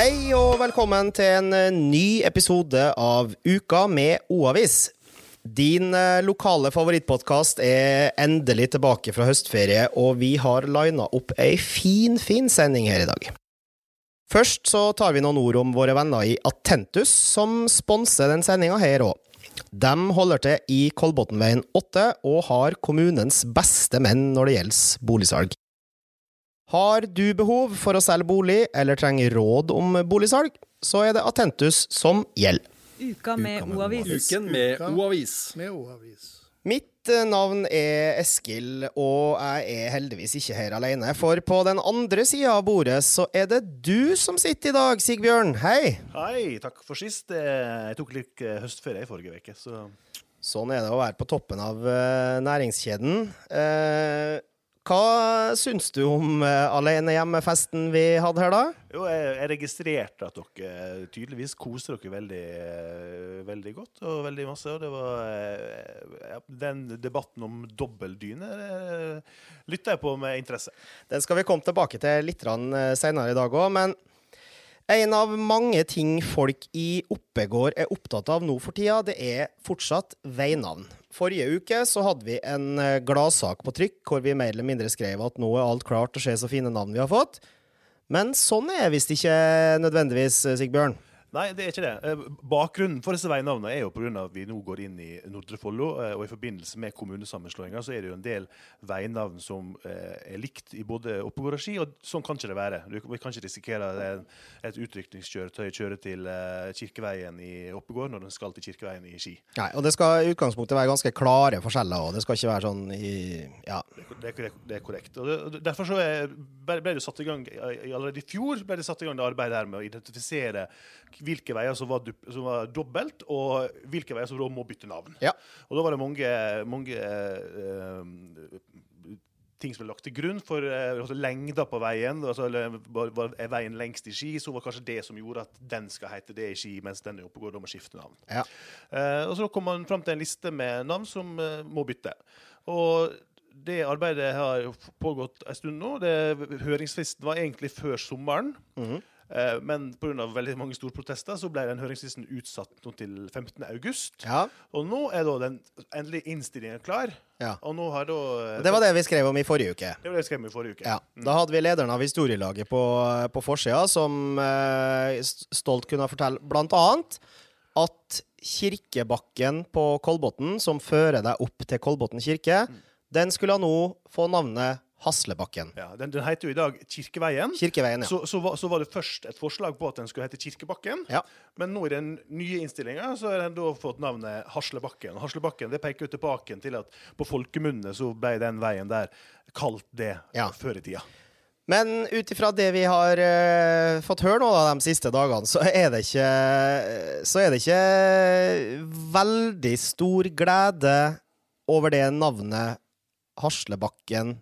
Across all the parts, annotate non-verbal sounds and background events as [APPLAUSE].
Hei og velkommen til en eh, ny episode av Uka med O-avis. Din eh, lokale favorittpodkast er endelig tilbake fra høstferie, og vi har lina opp ei fin, fin sending her i dag. Først så tar vi noen ord om våre venner i Attentus, som sponser den sendinga her òg. De holder til i Kolbotnveien 8 og har kommunens beste menn når det gjelder boligsalg. Har du behov for å selge bolig, eller trenger råd om boligsalg, så er det Atentus som gjelder. Uka med O-avis. Uken med O-avis. Mitt eh, navn er Eskil, og jeg er heldigvis ikke her alene. For på den andre sida av bordet så er det du som sitter i dag, Sigbjørn. Hei! Hei, takk for sist. Eh, Jeg tok litt eh, høstferie i forrige uke, så Sånn er det å være på toppen av næringskjeden. Eh, hva syns du om uh, alene hjemme-festen vi hadde her, da? Jo, jeg, jeg registrerte at dere tydeligvis koser dere veldig, eh, veldig godt og veldig masse. Og det var eh, Den debatten om dobbeldyne eh, lytta jeg på med interesse. Den skal vi komme tilbake til litt seinere i dag òg, men en av mange ting folk i Oppegård er opptatt av nå for tida, det er fortsatt veinavn. Forrige uke så hadde vi en eh, gladsak på trykk hvor vi mer eller mindre skrev at nå er alt klart og se så fine navn vi har fått. Men sånn er visst ikke nødvendigvis, eh, Sigbjørn. Nei, det er ikke det. Eh, Bakgrunnen for disse veinavnene er jo pga. at vi nå går inn i Nordre Follo. eh, Og i forbindelse med kommunesammenslåinga så er det jo en del veinavn som eh, er likt i både Oppegård og Ski, og sånn kan ikke det være. Vi kan ikke risikere at et utrykningskjøretøy kjører til Kirkeveien i Oppegård når den skal til Kirkeveien i Ski. Nei, og det skal i utgangspunktet være ganske klare forskjeller òg. Det skal ikke være sånn i Ja. Det korrekt- det er korrekt. Og det, derfor så ble det satt i gang Allerede i fjor ble det satt i gang det arbeidet her med å identifisere hvilke veier som var, som var dobbelt, og hvilke veier som må bytte navn. Ja. Og da var det mange, mange uh, ting som ble lagt til grunn for eh, altså lengda på veien. Altså, var, var, er veien lengst i Ski, så var kanskje det som gjorde at den skal hete det i Ski, mens den er oppe og går, da må skifte navn. Ja. Uh, og så kom man fram til en liste med navn som uh, må bytte. Og det arbeidet har pågått en stund nå. Det, høringsfristen var egentlig før sommeren. Mm Eh, men pga. veldig mange store protester så ble den høringsfristen utsatt til 15. august. ja. Og nå er da den endelige innstillingen klar. Ja. Og nå har da eh, Det var det vi skrev om i forrige uke. det var det vi skrev om i forrige uke. Ja, Da hadde vi lederen av historielaget på, på forsida, som eh, stolt kunne fortelle blant annet at kirkebakken på Kolbotn, som fører deg opp til Kolbotn kirke, den skulle nå få navnet Haslebakken. Ja, den, den heter jo i dag Kirkeveien. Kirkeveien, ja. Så, så, var, så var det først et forslag på at den skulle hete Kirkebakken. Ja. Men nå i den nye innstillinga så har den da fått navnet Haslebakken. Og Haslebakken det peker jo tilbake til at på folkemunne så ble den veien der kalt det Ja. før i tida. Men ut ifra det vi har uh, fått høre nå da, de siste dagene, så er det ikke Så er det ikke veldig stor glede over det navnet Haslebakken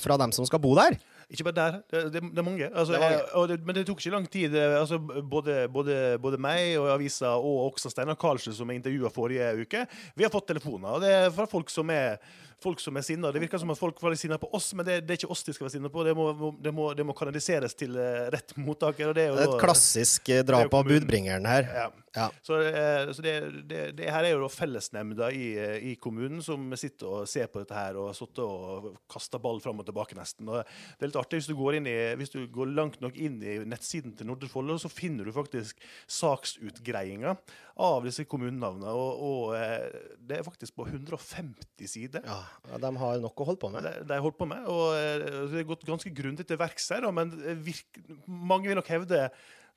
fra dem som skal bo der. Ikke bare der, det, det, det er mange. Altså, Det er mange. men det tok ikke lang tid. Altså, både, både, både meg og avisa, og også Steinar Karlsen, som jeg intervjua forrige uke, vi har fått telefoner. Og det er fra folk som er folk som er sinna. Det virker som at folk var litt sinna på oss, men det, det er ikke oss de skal være sinna på. Det må, det, må, det må kanaliseres til eh, rett mottaker. Det er et klassisk eh, drap av budbringeren her. Ja. Ja. Så, eh, så det, her er jo da fellesnemnda i, i kommunen som sitter og ser på dette her og har sittet og kasta ball fram og tilbake, nesten. Og det er litt artig hvis du går i Hvis du går langt nok inn i nettsiden til Nordre Follo, så finner du faktisk saksutgreiinga av disse kommunenavnene. Og, og eh, det er faktisk på 150 sider. Ja, de har nok å holde på med. Det de har holdt på med, og eh, det er gått ganske grundig til verks her. Men virk, mange vil nok hevde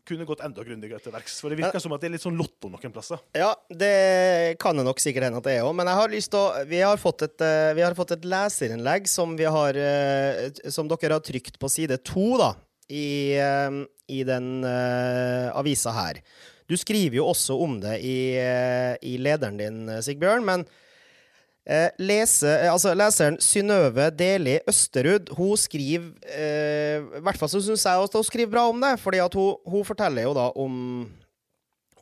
kunne gått enda grundigere til verks. For det virker som at det er litt sånn lotto noen plasser. Ja, det kan det nok sikkert hende at det er òg, men jeg har lyst til å Vi har fått et, eh, vi har fått et leserinnlegg som, vi har, eh, som dere har trykt på side to, da, i, eh, i den uh, avisa her. Du skriver jo også om det i, eh, i lederen din, Sigbjørn, men Eh, lese, eh, altså leseren Synnøve Deli Østerud hun skriver eh, I hvert fall så syns jeg at hun skriver bra om det. fordi hun, hun forteller jo da om,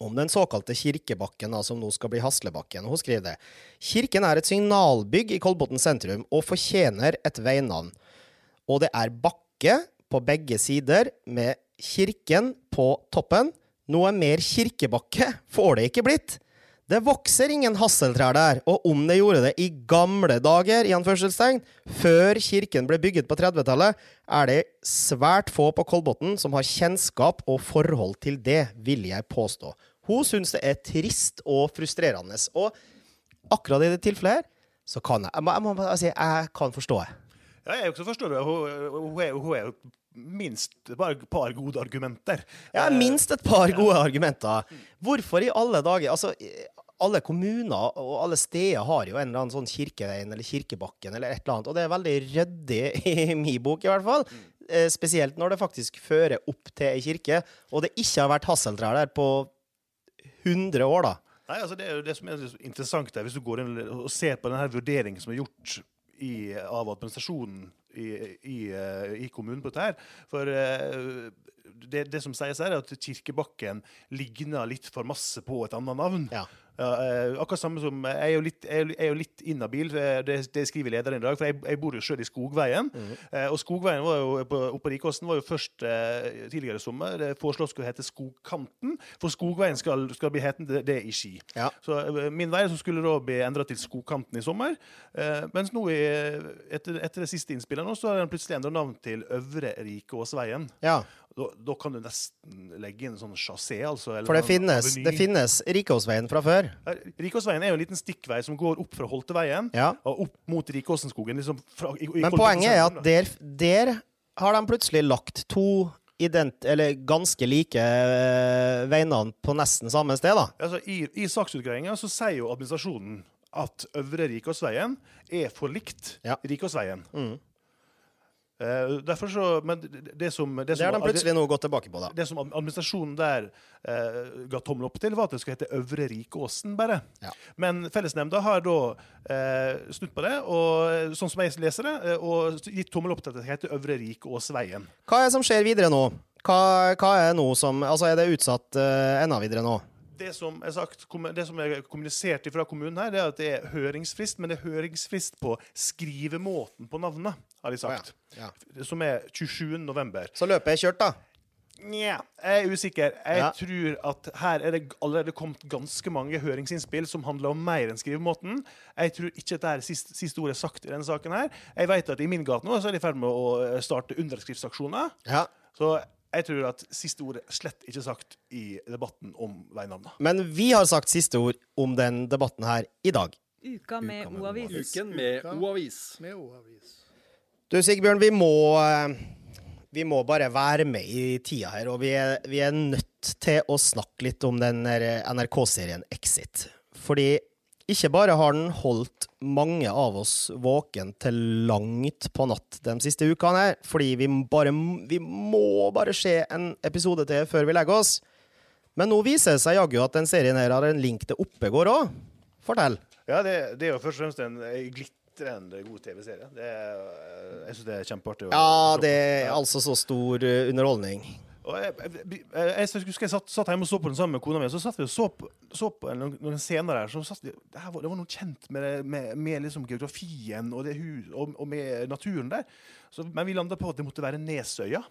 om den såkalte Kirkebakken, da, som nå skal bli Haslebakken. Hun skriver det. Kirken er et signalbygg i Kolbotn sentrum og fortjener et veinavn. Og det er bakke på begge sider med kirken på toppen. Noe mer kirkebakke får det ikke blitt. Det vokser ingen hasseltrær der, og om det gjorde det i gamle dager, i anførselstegn, før kirken ble bygget på 30-tallet, er det svært få på Kolbotn som har kjennskap og forhold til det, vil jeg påstå. Hun syns det er trist og frustrerende. Og akkurat i det tilfellet her, så kan jeg Jeg, må, jeg, bare si, jeg kan forstå det. Ja, jeg også forstår det. Hun, hun, hun er jo minst et par gode argumenter. Ja, minst et par gode argumenter. Hvorfor i alle dager Altså, alle kommuner og alle steder har jo en eller annen sånn kirkeveien eller kirkebakken eller et eller annet, og det er veldig ryddig i min bok, i hvert fall. Eh, Spesielt når det faktisk fører opp til ei kirke, og det ikke har vært hasseltrær der på 100 år, da. Nei, altså Det er jo det som er interessant der, hvis du går inn og ser på denne vurderingen som er gjort i, av administrasjonen i, i, eh, i kommunen på dette. For eh, det, det som sies her, er at Kirkebakken ligner litt for masse på et annet navn. Ja. Eh, akkurat samme som Jeg er jo litt, jeg er jo- litt inhabil, eh, det, det skriver lederen i dag. For jeg, jeg bor jo sjøl i Skogveien. Eh, og Skogveien var jo på, oppe på Rikåsen var jo først uh, tidligere i sommer det foreslått skulle hete Skogkanten. For Skogveien skal, skal bli hetende det i Ski. Ja. Så eh, min vei skulle da bli endra til Skogkanten i sommer. Eh, mens nå, i, etter, etter det siste innspillet, nå, så har den plutselig endra navn til Øvre Rikåsveien. ja. Da, da kan du nesten legge inn en sånn chassé, altså. eller For det finnes, det finnes Rikåsveien fra før. Ja, Rikåsveien er jo en liten stikkvei som går opp fra Holteveien Ja. og opp mot Rikåsenskogen. Liksom fra, i, i Men poenget er at der, der har de plutselig lagt to ident, eller ganske like øh, veinene på nesten samme sted, da. altså, I i saksutgreiinga så sier jo administrasjonen at Øvre Rikåsveien er for likt Ja. Rikåsveien. Mm. Eh, derfor så, men det, det som, det Det har de plutselig noe å gå tilbake på, da. det som administrasjonen der eh, ga tommel opp til, var at det skulle hete Øvre Rikåsen, bare. Ja. Men fellesnemnda har da eh, snudd på det, og sånn som jeg leser det, eh, og gitt tommel opp til at det skal hete Øvre Rikåsveien. Hva er det som skjer videre nå? Hva, hva er nå som Altså, er det utsatt uh, enda videre nå? Det som er sagt, det som er kommunisert fra kommunen her, det er at det er høringsfrist, men det er høringsfrist på skrivemåten på navnet, har de sagt. Ja. Som er 27. november. Så løpet er kjørt, da. Nja, jeg er usikker. Jeg Ja. tror at her er det allerede kommet ganske mange høringsinnspill som handler om mer enn skrivemåten. Jeg tror ikke at det er siste, siste ordet sagt i denne saken her. Jeg vet at i min gate nå så er de i ferd med å eh, starte underskriftsaksjoner. Ja. Så jeg tror at siste ord er slett ikke sagt i debatten om veinavnene. Men vi har sagt siste ord om den debatten her i dag. Uka med O-avis. Uken med O-avis. Du Sigbjørn, vi må eh, Vi må bare være med i tida her, og vi er, vi er nødt til å snakke litt om den NRK-serien Exit. Fordi ikke bare har den holdt mange av oss våken til langt på natt de siste ukene, her, fordi vi bare Vi må bare se en episode til før vi legger oss. Men nå viser det seg jaggu at den serien her har en link til Oppegård òg. Fortell. Ja, det, det er jo først og fremst en glitrende god TV-serie. Det er, eh, Jeg syns det er kjempeartig. Ja, det er altså så stor eh, underholdning. Og jeg, jeg, jeg, jeg husker jeg satt, satt hjemme og så på den sammen med kona mi. Så satt vi og så på, så på noen, noen scener der. Så satt vi, det, var, det var noe kjent med, med, med liksom geografien og, det og, og med naturen der. Så, men vi landa på at det måtte være Nesøya.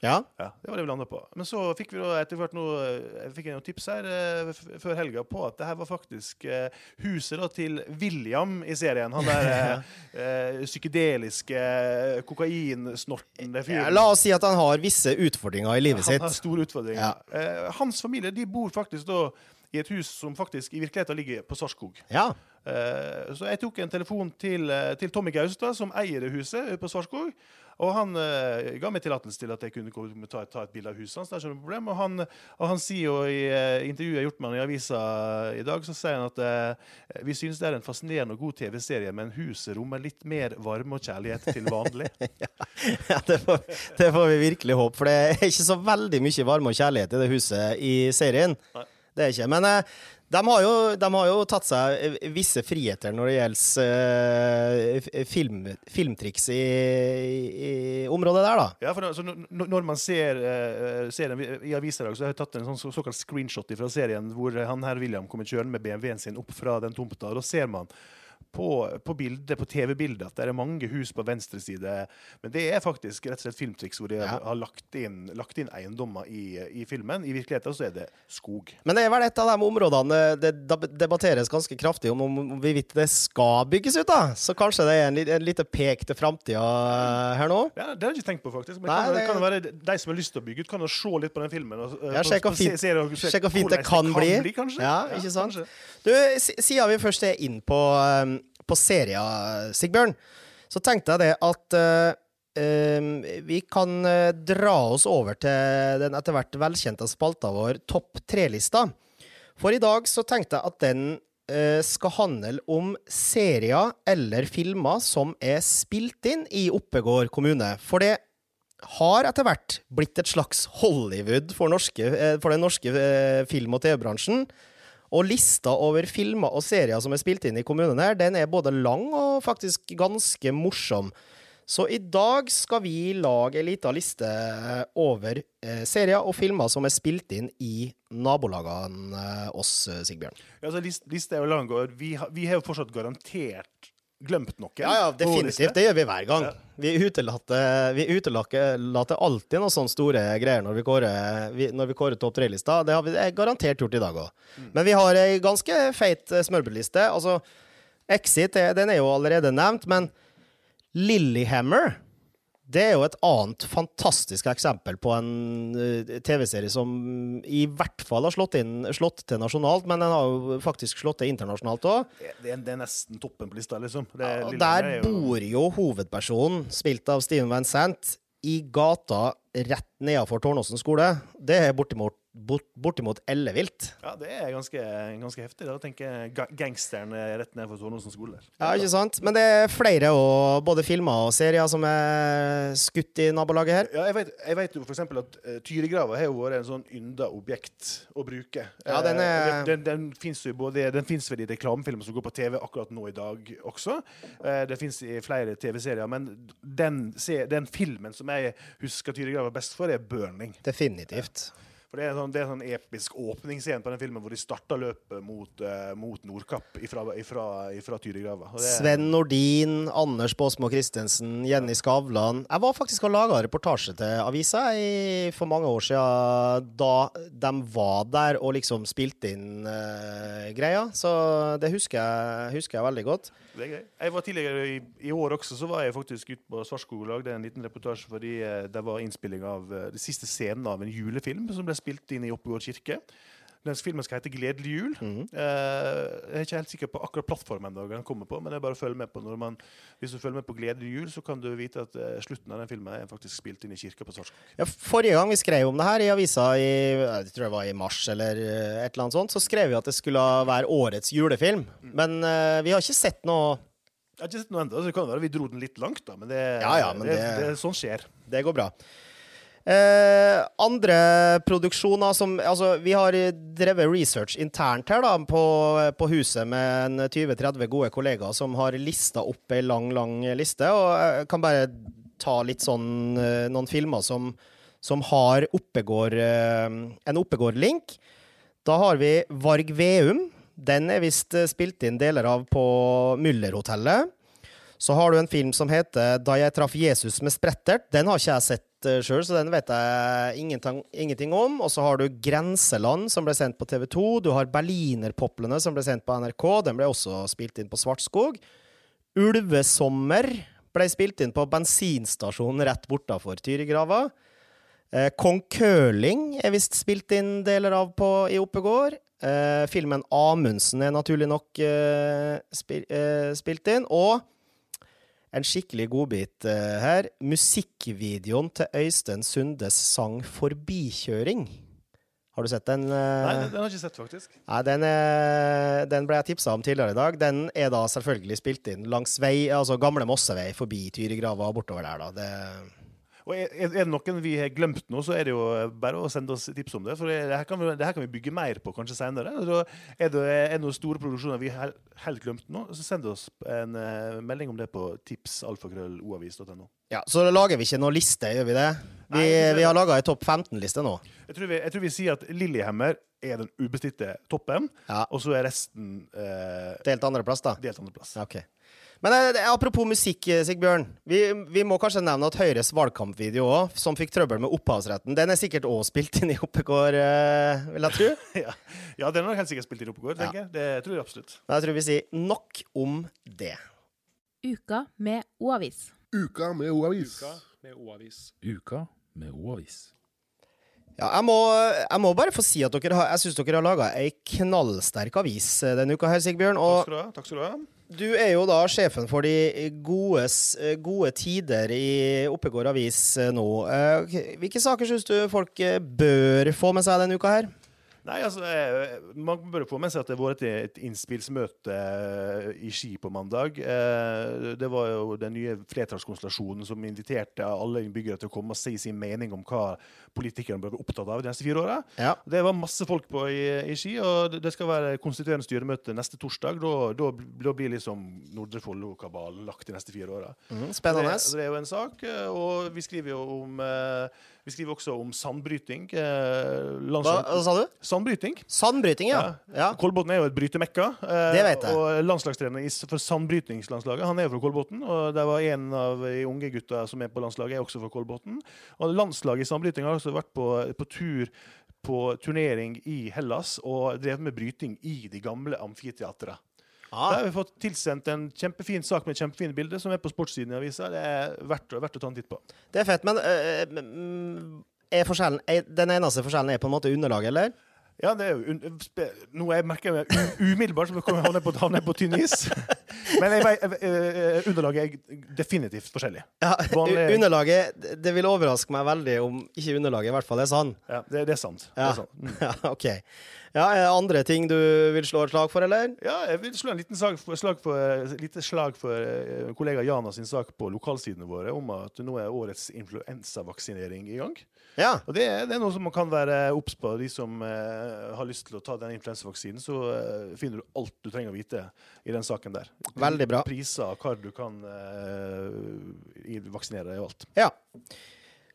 Ja. Ja, det var det vi landet på. Men så fikk vi etter hvert noe, jeg fikk noen tips her uh, før helga på at det her var faktisk uh, huset da til William i serien. Han der [LAUGHS] eh, psykedeliske kokainsnorten. Ja, la oss si at han har visse utfordringer i livet [LAUGHS] Han har store utfordringer. Ja. Hans familie de bor faktisk da i et hus som faktisk i virkeligheten ligger på Sarskog. Ja. Så jeg tok en telefon til, til Tommy Gaustad, som eier det huset på Svarskog. Og han uh, ga meg tillatelse til at jeg kunne komme, ta, ta et bilde av huset hans. Det er ikke noe problem. Og han, og han sier jo i uh, intervjuet jeg har gjort med han i avisa i dag, så sier han at uh, vi synes det er en fascinerende og god TV-serie, men huset rommer litt mer varme og kjærlighet til vanlig. [LAUGHS] ja det, får, det får vi virkelig håpe, for det er ikke så veldig mye varme og kjærlighet i det huset i serien. Nei. Det er ikke. Men de, har jo, de har jo tatt seg visse friheter når det gjelder uh, film, filmtriks i, i, området der, da. Ja, for da- så n- n- Når man ser, uh, serien i avisa i dag, så har jeg tatt en sånn så, såkalt screenshot fra serien hvor han her William kommer kjørende med BMW-en sin opp fra den tomta. og Da ser man på, på bildet, på TV-bildet at det er mange hus på venstre side. Men det er faktisk rett og slett filmtriks hvor de Ja. har lagt inn, lagt inn eiendommer i, i filmen. I virkeligheten så er det skog. Men det er vel et av de områdene det debatteres ganske kraftig om om hvorvidt det skal bygges ut, da. Så kanskje det er en, en lite pek til framtida her nå? Ja, det har jeg ikke tenkt på, faktisk. Men Nei, kan, det... kan det være de som har lyst til å bygge ut, kan jo se litt på den filmen. Og, Ja, sjekk hvor fint- det kan bli. bli Ja, ikke sant? Du, siden vi først er inn på, um, på serier, Sigbjørn, så tenkte jeg det at um, vi kan uh, dra oss over til den etter hvert velkjente spalta vår Topp tre-lista. For i dag så tenkte jeg at den uh, skal handle om serier eller filmer som er spilt inn i Oppegård kommune. For det har etter hvert blitt et slags Hollywood for, norske, uh, for den norske eh, film- og TV-bransjen. Og lista over filmer og serier som er spilt inn i kommunen her, den er både lang og faktisk ganske morsom. Så i dag skal vi lage ei lita liste over eh, serier og filmer som er spilt inn i nabolagene eh, oss, eh, Sigbjørn. Ja, altså, list, lista er jo lang, vi, vi har jo fortsatt garantert glemt noe. Ja, ja, definitivt. Det gjør vi hver gang. Vi utelater, vi utelater alltid noen sånne store greier når vi kårer, vi, når vi kårer topp tre-lista. Det har vi er garantert gjort i dag òg. Mm. Men vi har ei ganske feit eh, smørbrødliste. Altså, Exit er- den er jo allerede nevnt, men Lillehammer det er jo et annet fantastisk eksempel på en eh, TV-serie som i hvert fall har slått, inn, slått til nasjonalt, men den har jo faktisk slått til internasjonalt òg. Det, det, det er nesten toppen på lista, liksom. Det, ja, der er jo- bor jo hovedpersonen, spilt av Steven Van Sant, i gata rett nedenfor Tårnåsen skole. Det er bortimot, bort, bortimot ellevilt. Ja, det er ganske, ganske heftig. Da tenker gangsteren er rett ned for Tårnåsen skole. Ja, ikke sant? Men det er flere og både filmer og serier som er skutt i nabolaget her. Ja, jeg vet, jeg vet jo eksempel at uh, Tyrigrava har jo vært en sånn ynda objekt å bruke. Ja, den er- Uh, den, den Den fins vel i reklamefilmer som går på TV akkurat nå i dag også. Uh, det fins i flere TV-serier, men den, den filmen som jeg husker Tyrigrava best for, er 'Burning'. Definitivt. For Det er en sånn, det er sånn episk åpningsscene på den filmen hvor de starter løpet mot, uh, mot Nordkapp ifra, ifra, ifra Tyrigrava. Sven Nordin, Anders Båsmo Christensen, Jenny Skavlan. Jeg var faktisk og laga reportasje til avisa i, for mange år siden, da de var der og liksom spilte inn uh, greia. Så det husker jeg, husker jeg veldig godt. Det er greit. Jeg var Tidligere i, i år også så var jeg faktisk ute på Svartskog og lagde en liten reportasje fordi uh, det var innspilling av uh, den siste scenen av en julefilm som ble spilt inn i Oppegård kirke. Den filmen skal hete 'Gledelig jul'. Mm Eh, jeg er ikke helt sikker på akkurat plattformen den kommer på, men det er bare å følge med på. Når man, hvis du følger med på 'Gledelig jul', så kan du vite at eh, slutten av den filmen er faktisk spilt inn i kirka på Svartskog. Ja, forrige gang vi skrev om det her i avisa, i, jeg tror det var i mars eller eh, et eller annet sånt, så skrev vi at det skulle være årets julefilm. Men uh, vi har ikke sett noe Jeg har ikke sett noe enda, så det kan være vi dro den litt langt, da, men det, Ja, ja, men det, det- det, sånn skjer. Det går bra. Eh, andre produksjoner som Altså, vi har drevet research internt her, da, på, på huset med en 20-30 gode kollegaer som har lista opp ei lang, lang liste. Og jeg kan bare ta litt sånn eh, noen filmer som, som har Oppegård, eh, en Oppegård-link. Da har vi Varg Veum. Den er visst eh, spilt inn deler av på Müllerhotellet. Så har du en film som heter 'Da jeg traff Jesus med sprettert'. Den har ikke jeg sett uh, sjøl, så den vet jeg ingenting, ingenting om. Og så har du 'Grenseland', som ble sendt på TV2. Du har 'Berlinerpoplene', som ble sendt på NRK. Den ble også spilt inn på Svartskog. 'Ulvesommer' ble spilt inn på bensinstasjonen rett bortafor Tyrigrava. Eh, Kong Curling er visst spilt inn deler av på, i Oppegård. Eh, filmen 'Amundsen' er naturlig nok eh, spil, eh, spilt inn. Og en skikkelig godbit uh, her. Musikkvideoen til Øystein Sundes sang 'Forbikjøring'. Har du sett den? Uh... Nei, den, den har jeg ikke sett, faktisk. Nei, den, uh, den ble jeg tipsa om tidligere i dag. Den er da selvfølgelig spilt inn langs vei, altså gamle Mossevei forbi Tyrigrava og bortover der, da. Det, Og er, er det noen vi har glemt nå, så er det jo bare å sende oss tips om det. For det, her, kan vi, her kan vi bygge mer på kanskje senere. Og er det er noen store produksjoner vi har helt glemt nå, så send oss en eh, melding om det på tipsalfakrølloavis.no. Ja, Så da lager vi ikke noe liste, gjør vi det? Vi, Nei, det- vi har laga ei topp 15-liste nå. Jeg tror, vi, jeg tror vi sier at Lillehammer er den ubestridte toppen, Ja. og så er resten eh, Delt andreplass, da. delt andreplass. Ja, Ok. Men eh, apropos musikk, eh, Sigbjørn. Vi, vi må kanskje nevne at Høyres valgkampvideo òg, som fikk trøbbel med opphavsretten, den er sikkert òg spilt inn i Oppegård, eh, vil jeg tro. [LAUGHS] ja. ja, den nok helt sikkert spilt inn i i tenker Ja. jeg. Det tror jeg absolutt. Men jeg tror vi sier nok om det. Uka med O-avis. Uka med O-avis. Uka med O-avis. Uka med O-avis. Ja, jeg må, jeg må bare få si at dere har, jeg syns dere har laga ei knallsterk avis eh, denne uka her, Sigbjørn. Takk Og skal du ha. Takk skal du ha. du er jo da sjefen for de gode, gode tider i Oppegård avis eh, nå. Eh, Hvilke saker syns du folk eh, bør få med seg denne uka her? Nei, altså, eh, Man bør få med seg at det vært et, et innspillsmøte eh, i Ski på mandag. Eh, Det var jo den nye flertallskonstellasjonen som inviterte alle innbyggere til å komme og si sin mening om hva politikerne bør være opptatt av de neste fire åra. Ja. Det var masse folk på i, i Ski, og det- skal være konstituerende styremøte neste torsdag. Da, blir liksom Nordre Follo-kabalen lagt de neste fire åra. Mm, spennende. Det, det er jo en sak, og vi skriver jo om eh, Vi skriver også om sandbryting. eh, Hva, hva sa du? Sandbryting. Sandbryting, ja. ja. Kolbotn er jo et brytemekka. eh, Det vet jeg. Og landslagstrener for sandbrytingslandslaget han er jo fra Kolbotn. Og det var en av de unge gutta som er på landslaget, er også fra Kolbotn. Og landslaget i sandbryting har også vært på, på tur på turnering i Hellas og drevet med bryting i de gamle amfiteatra. Ah. Der har vi fått tilsendt en kjempefin sak med kjempefine bilder som er på sportssiden i avisa. Det er verdt, verdt å ta en titt på. Det er fett, men øh, er forskjellen, er, den eneste forskjellen er på en måte underlaget, eller? Ja, det er jo spe- jeg merker meg umiddelbart som å jeg havne på, havne på tynn is. [LAUGHS] Men jeg, jeg, eh, underlaget er definitivt forskjellig. Ja, Vanlig- Underlaget det- vil overraske meg veldig om ikke underlaget i hvert fall er sann. Ja, det, det er sant. Det er sant. Mm. [LAUGHS] Ja, OK. Ja, er det andre ting du vil slå et slag for, eller? Ja, jeg vil slå en liten slag for, slag for, eh, lite slag for eh, kollega Jana sin sak på lokalsidene våre om at nå er årets influensavaksinering i gang. Ja. Og det, det er noe som man kan være obs på. De som eh, har lyst til å ta den influensavaksinen, så eh, finner du alt du trenger å vite i den saken der. Veldig bra. Priser, hva du kan eh, vaksinere deg og alt. ja.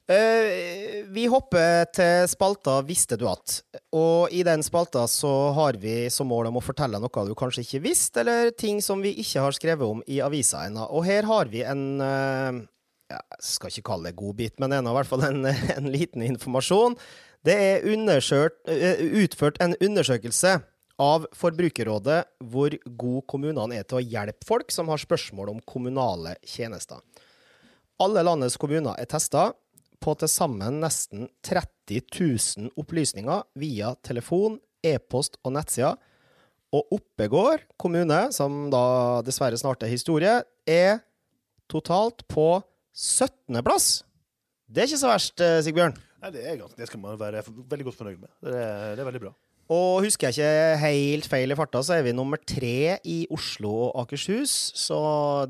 Uh, vi hopper til spalta 'Visste du at?' Og i den spalta så har vi som mål om å fortelle noe du kanskje ikke visste, eller ting som vi ikke har skrevet om i avisa ennå. Og her har vi en ja, Jeg skal ikke kalle det godbit, men det er i hvert fall en, [LAUGHS] en liten informasjon. Det er eh, utført en undersøkelse av Forbrukerrådet hvor gode kommunene er til å hjelpe folk som har spørsmål om kommunale tjenester. Alle landets kommuner er testa på til sammen nesten 30 000 opplysninger via telefon, e-post og nettsider. Og Oppegård kommune, som da dessverre snart er historie, er totalt på 17. plass. Det er ikke så verst, eh, Sigbjørn. Nei, det, er ganske, det skal man være veldig godt fornøyd med. Det er, det er veldig bra. Og husker jeg ikke helt feil i farta, så er vi nummer tre i Oslo og Akershus. Så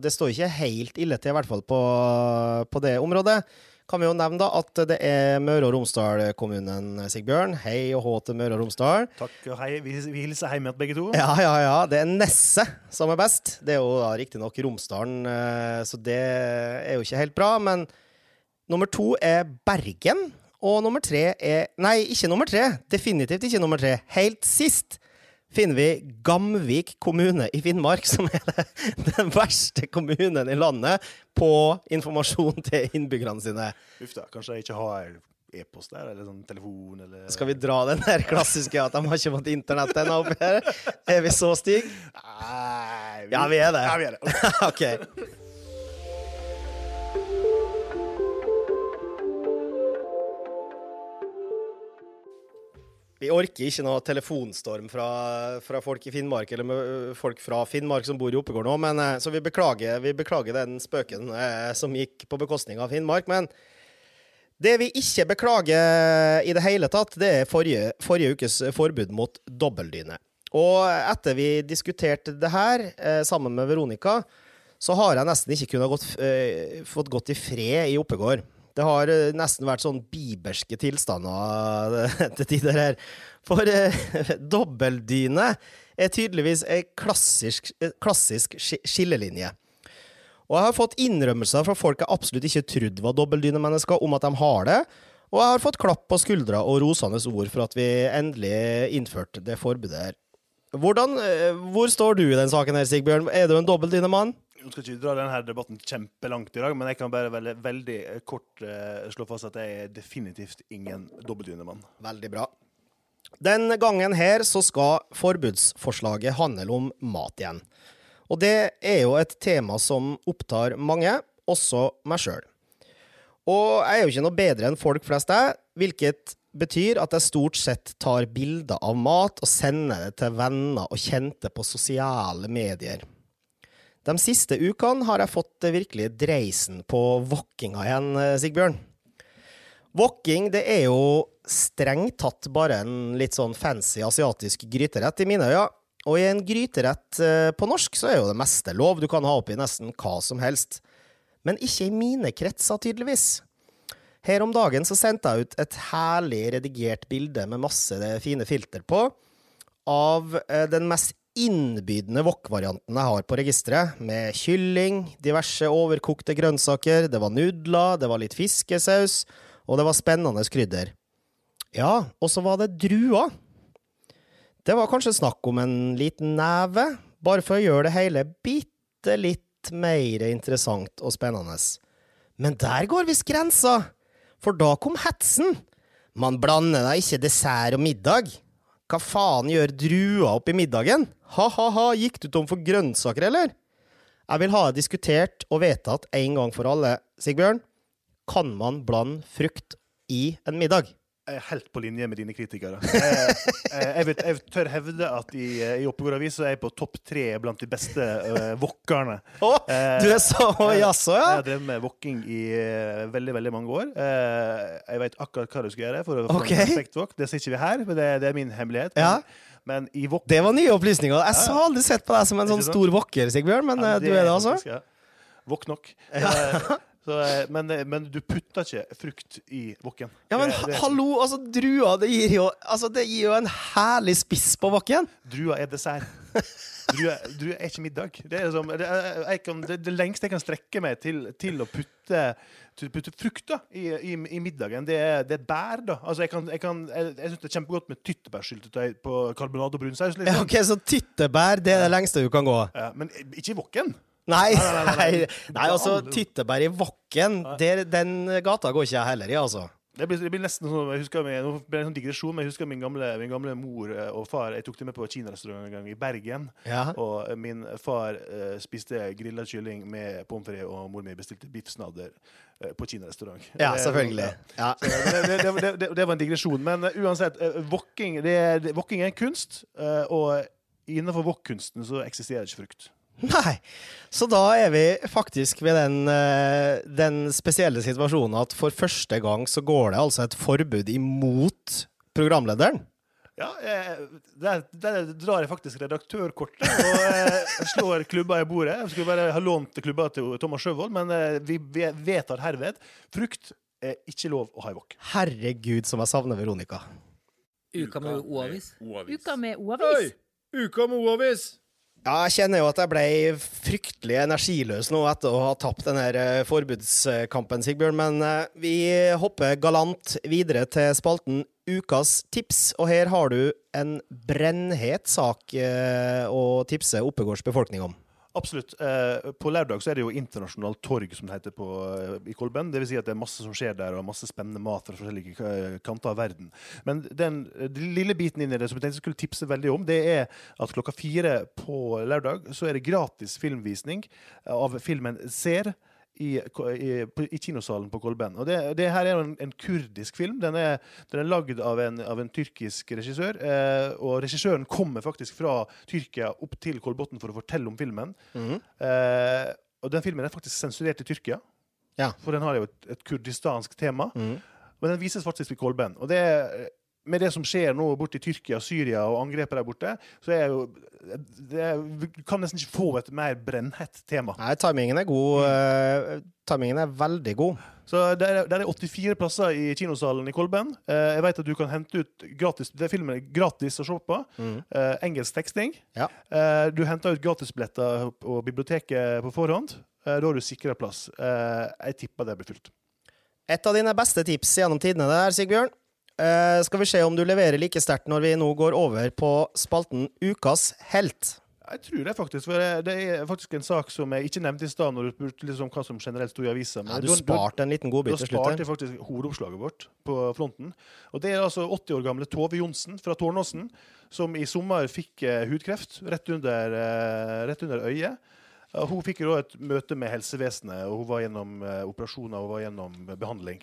det står ikke helt ille til, i hvert fall på, på det området. Kan vi jo nevne da at det er Møre og Romsdal-kommunen, Sigbjørn. Hei og hå til Møre og Romsdal. Takk og hei. Vi, vi hilser hjem igjen begge to. Ja, ja, ja. Det er Nesset som er best. Det er jo da riktignok Romsdalen, eh, så det er jo ikke helt bra. Men nummer to er Bergen. Og nummer tre er Nei, ikke nummer tre. Definitivt ikke nummer tre. Helt sist finner vi Gamvik kommune i Finnmark, som er den verste kommunen i landet på informasjon til innbyggerne sine. Uff da, kanskje jeg ikke har e-post der, eller sånn telefon, eller Skal vi dra den der klassiske at de har ikke fått internett ennå oppi her? Er vi så stygge? Nei, Ja, vi er det. Ja, vi er det. [LAUGHS] OK. Vi orker ikke noe telefonstorm fra, fra folk i Finnmark, eller folk fra Finnmark som bor i Oppegård nå, men, så vi beklager, vi beklager den spøken eh, som gikk på bekostning av Finnmark. Men det vi ikke beklager i det hele tatt, det er forrige, forrige ukes forbud mot dobbeldyne. Og etter vi diskuterte det her eh, sammen med Veronica, så har jeg nesten ikke kunnet gått, eh, fått gått i fred i Oppegård. Det har eh, nesten vært sånn biberske tilstander eh, [LAUGHS] til tider her. For eh, [LAUGHS] dobbeltdyne er tydeligvis ei klassisk, eh, klassisk skillelinje. Og jeg har fått innrømmelser fra folk jeg absolutt ikke trodde var dobbeltdynemennesker, om at de har det. Og jeg har fått klapp på skuldra og rosende ord for at vi endelig innførte det forbudet her. Hvordan, hvor står du i den saken her, Sigbjørn? Er du en dobbeltdynemann? Nå skal ikke dra denne debatten kjempelangt i dag, men jeg kan bare veldig, veldig kort uh, slå fast at jeg er definitivt ingen dobbeltdynemann. Veldig bra. Den gangen her så skal forbudsforslaget handle om mat igjen. Og det er jo et tema som opptar mange, også meg sjøl. Og jeg er jo ikke noe bedre enn folk flest, jeg, hvilket betyr at jeg stort sett tar bilder av mat og sender det til venner og kjente på sosiale medier. De siste ukene har jeg fått virkelig dreisen på wokkinga igjen, eh, Sigbjørn. Wokking det er jo strengt tatt bare en litt sånn fancy asiatisk gryterett i mine øyne. Og i en gryterett eh, på norsk så er jo det meste lov, du kan ha oppi nesten hva som helst. Men ikke i mine kretser, tydeligvis. Her om dagen så sendte jeg ut et herlig redigert bilde med masse fine filter på, av eh, den mest innbydende wok-varianten jeg har på registeret, med kylling, diverse overkokte grønnsaker, det var nudler, det var litt fiskesaus, og det var spennende krydder. Ja, og så var det druer. Det var kanskje snakk om en liten neve, bare for å gjøre det hele bitte litt mer interessant og spennende. Men der går visst grensa, for da kom hetsen. Man blander da ikke dessert og middag. Hva faen gjør drua oppi middagen? Ha-ha-ha, gikk du tom for grønnsaker, eller? Jeg vil ha diskutert og vedtatt en gang for alle, Sigbjørn. Kan man blande frukt i en middag? Jeg er helt på linje med dine kritikere. Jeg, jeg, jeg, jeg tør hevde at i, i Oppegård Avis er jeg på topp tre blant de beste uh, wokkerne. Å, du er så jaså, Jeg har drevet med wokking i uh, veldig veldig mange år. Uh, jeg vet akkurat hva du skal gjøre for å få okay. en perfekt wok. Det ser ikke vi her, men det, det er min hemmelighet. Ja. Men i wok Det var nye opplysninger. Jeg har aldri sett på deg som en sånn stor wokker, Sigbjørn, men Ja, det, du er det, altså? ja. Wok nok. Eh, så, eh, men, eh, men du putter ikke frukt i wokken. Ja, men Det- det- hallo, altså, druer, det gir jo, altså, det gir jo en herlig spiss på wokken. Druer er dessert. Druer, druer er ikke middag. Det er som, det, er- jeg kan, det, lengste jeg kan strekke meg til, til å putte, til å putte frukt da, i, i, i middagen, det er, det er bær. da. Altså, Jeg, kan, jeg, kan, jeg, jeg syns det er kjempegodt med tyttebærsyltetøy på karbonade og brunsaus. Ja, Liksom. ok, Så tyttebær, det er det lengste du kan gå? Ja, men ikke i wokken. Nei, Nei, nei, nei, nei, altså, Tytteberg i Vakken, der, den gata går ikke jeg heller i, altså. Det blir, det blir nesten sånn, jeg husker min, Nå ble det en sånn digresjon, men jeg husker min gamle, min gamle mor eh, og far Jeg tok dem med på kinarestaurant en gang i Bergen. Ja. Og eh, min far uh, spiste grilla kylling med pommes frites, og mor mi bestilte biffsnadder uh, på kinarestaurant. Ja, selvfølgelig. Ja. Det, det, det, det, det, det var en digresjon. Men uh, uansett, wokking det, er- det, en kunst, og innenfor wok-kunsten så eksisterer ikke frukt. Nei. Så da er vi faktisk ved den, eh, den spesielle situasjonen at for første gang så går det altså et forbud imot programlederen. Ja, eh, der, der drar jeg faktisk redaktørkortet og eh, slår klubba i bordet. Jeg skulle bare ha lånt klubba til Thomas Sjøvold, men vi vi vedtar herved frukt er ikke lov å ha i wok. Herregud, som jeg savner Veronica. Uka med O-avis. Uka med O-avis. Uka med O-avis! Ja, jeg kjenner jo at jeg ble fryktelig energiløs nå etter å ha tapt denne eh, forbudskampen, Sigbjørn, men eh, vi hopper galant videre til spalten Ukas tips, og her har du en brennhet sak eh, å tipse Oppegårds befolkning om. Absolutt. Eh, på lørdag er det jo internasjonalt torg, som det heter på, eh, i Kolben. Det vil si at det er masse som skjer der, og masse spennende mat fra forskjellige eh, kanter av verden. Men den, den lille biten inni det som jeg tenkte jeg skulle tipse veldig om, det er at klokka fire på lørdag så er det gratis filmvisning av filmen Ser. I, i, i kinosalen på Kolben. Og det, det her er jo en, en kurdisk film. Den er, den er lagd av en, av en tyrkisk regissør. Eh, og regissøren kommer faktisk fra Tyrkia opp til Kolbotn for å fortelle om filmen. Eh, og den filmen er faktisk sensurert i Tyrkia, Ja. for den har jo et, et kurdistansk tema. Mhm. Men den vises faktisk i Kolben. Og det er med det som skjer nå borte i Tyrkia, Syria og angrepet der borte, så er jo det er, Vi kan nesten ikke få et mer brennhett tema. Nei, timingen er god. eh, timingen er veldig god. Så der, er- der er 84 plasser i kinosalen i Kolben. Eh, jeg vet at du kan hente ut gratis Det filmen er gratis å se på. Eh, engelsk teksting. Ja. Du henter ut gratisbilletter på biblioteket på forhånd. Da har du sikra plass. Jeg tipper det blir fullt. Et av dine beste tips gjennom tidene der, Sigbjørn. Eh, skal vi se om du leverer like sterkt når vi nå går over på spalten Ukas helt. Jeg tror det, faktisk. For det- er faktisk en sak som jeg ikke nevnte i stad, når du spurte liksom hva som generelt sto i avisa. Ja, du sparte en liten Da godbit til slutt. sparte her. jeg faktisk hovedoppslaget vårt på fronten. Og Det er altså 80 år gamle Tove Johnsen fra Tårnåsen, som i sommer fikk eh, hudkreft rett under, eh, rett under øyet. Hun fikk jo da et møte med helsevesenet, og hun var gjennom operasjoner og var gjennom eh, behandling.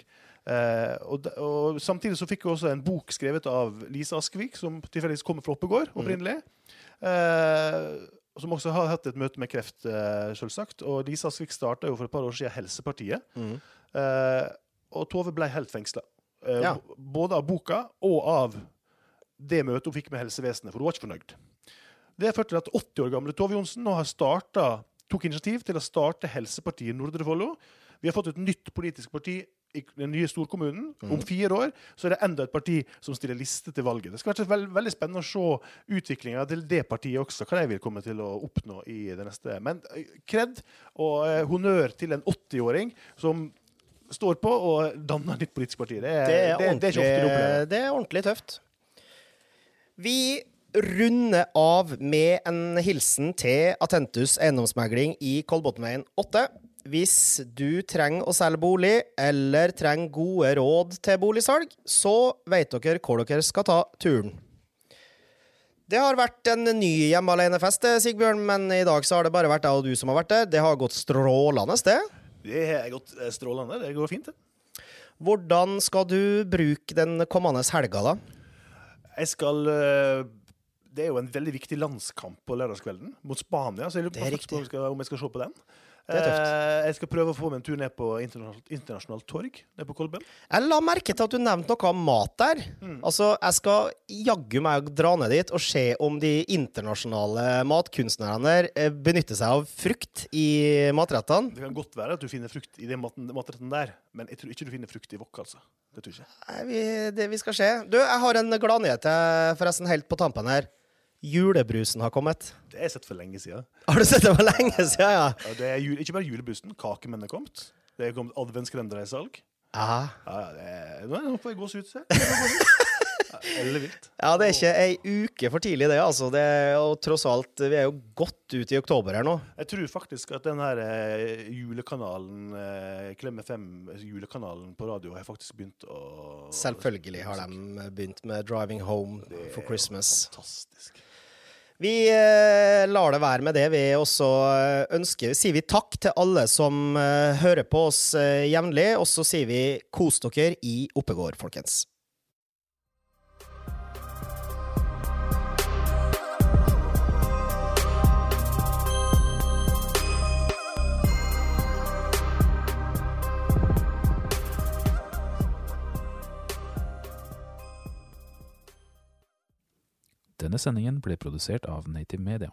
Eh, og, og Samtidig så fikk hun også en bok skrevet av Lise Askvik, som tilfeldigvis kommer fra Oppegård opprinnelig. Eh, som også har hatt et møte med kreft, eh, selvsagt. Og Lise Askvik starta jo for et par år siden Helsepartiet. Mm. Eh, og Tove ble helt fengsla. Eh, Ja. Både av boka og av det møtet hun fikk med helsevesenet, for hun var ikke fornøyd. Det har ført til at 80 år gamle Tove Johnsen nå har startet, tok initiativ til å starte Helsepartiet Nordre Follo. Vi har fått et nytt politisk parti i den nye storkommunen. Om fire år så er det enda et parti som stiller liste til valget. Det skal være veld, veldig spennende å se utviklinga til det partiet også, hva de vil komme til å oppnå i det neste. Men kred og eh, honnør til en 80-åring som står på og danner nytt politisk parti. Det er, Det er, det, det er det er ordentlig tøft. Vi runder av med en hilsen til Atentus eiendomsmegling i Kolbotnveien 8. Hvis du trenger å selge bolig, eller trenger gode råd til boligsalg, så vet dere hvor dere skal ta turen. Det har vært en ny hjemme alene-fest, Sigbjørn, men i dag så har det bare vært jeg og du som har vært der. Det har gått strålende, det. Det har gått eh, strålende. Det går fint, det. Hvordan skal du bruke den kommende helga, da? Jeg skal eh, Det er jo en veldig viktig landskamp på lørdagskvelden mot Spania, så jeg lurer på om jeg skal se på den. Eh, Jeg skal prøve å få meg en tur ned på internasjonalt, internasjonalt torg nede på Kolben. Jeg la merke til at du nevnte noe om mat der. Altså, Jeg skal jaggu meg dra ned dit og se om de internasjonale matkunstnerne der eh, benytter seg av frukt i matrettene. Det kan godt være at du finner frukt i den maten, matretten der, men jeg tror ikke du finner frukt i wok, altså. Det tror jeg ikke. Nei, vi, det vi skal se. Du, jeg har en gladnyhet til forresten helt på tampen her. Julebrusen har kommet. Det har jeg sett for lenge siden. Har du sett det for lenge siden, ja? Ja, det er jul, ikke bare julebrusen, kakemenn er kommet. Det er kommet adventskalender i salg. Ja. Ja, det er, nå får jeg gås gåsehud, se. Ja, Ellevilt. Ja, det er ikke ei uke for tidlig, det. altså. Det jo tross alt, Vi er jo godt ut i oktober her nå. Jeg tror faktisk at den her eh, julekanalen, Klemme 5-julekanalen på radio, har faktisk begynt å Selvfølgelig har de begynt med 'Driving Home Det er for Christmas'. Fantastisk. Vi eh, lar det være med det. Vi også eh, ønsker Sier vi takk til alle som eh, hører på oss jevnlig, og så sier vi kos dere i Oppegård, folkens. Denne sendingen ble produsert av Native Media.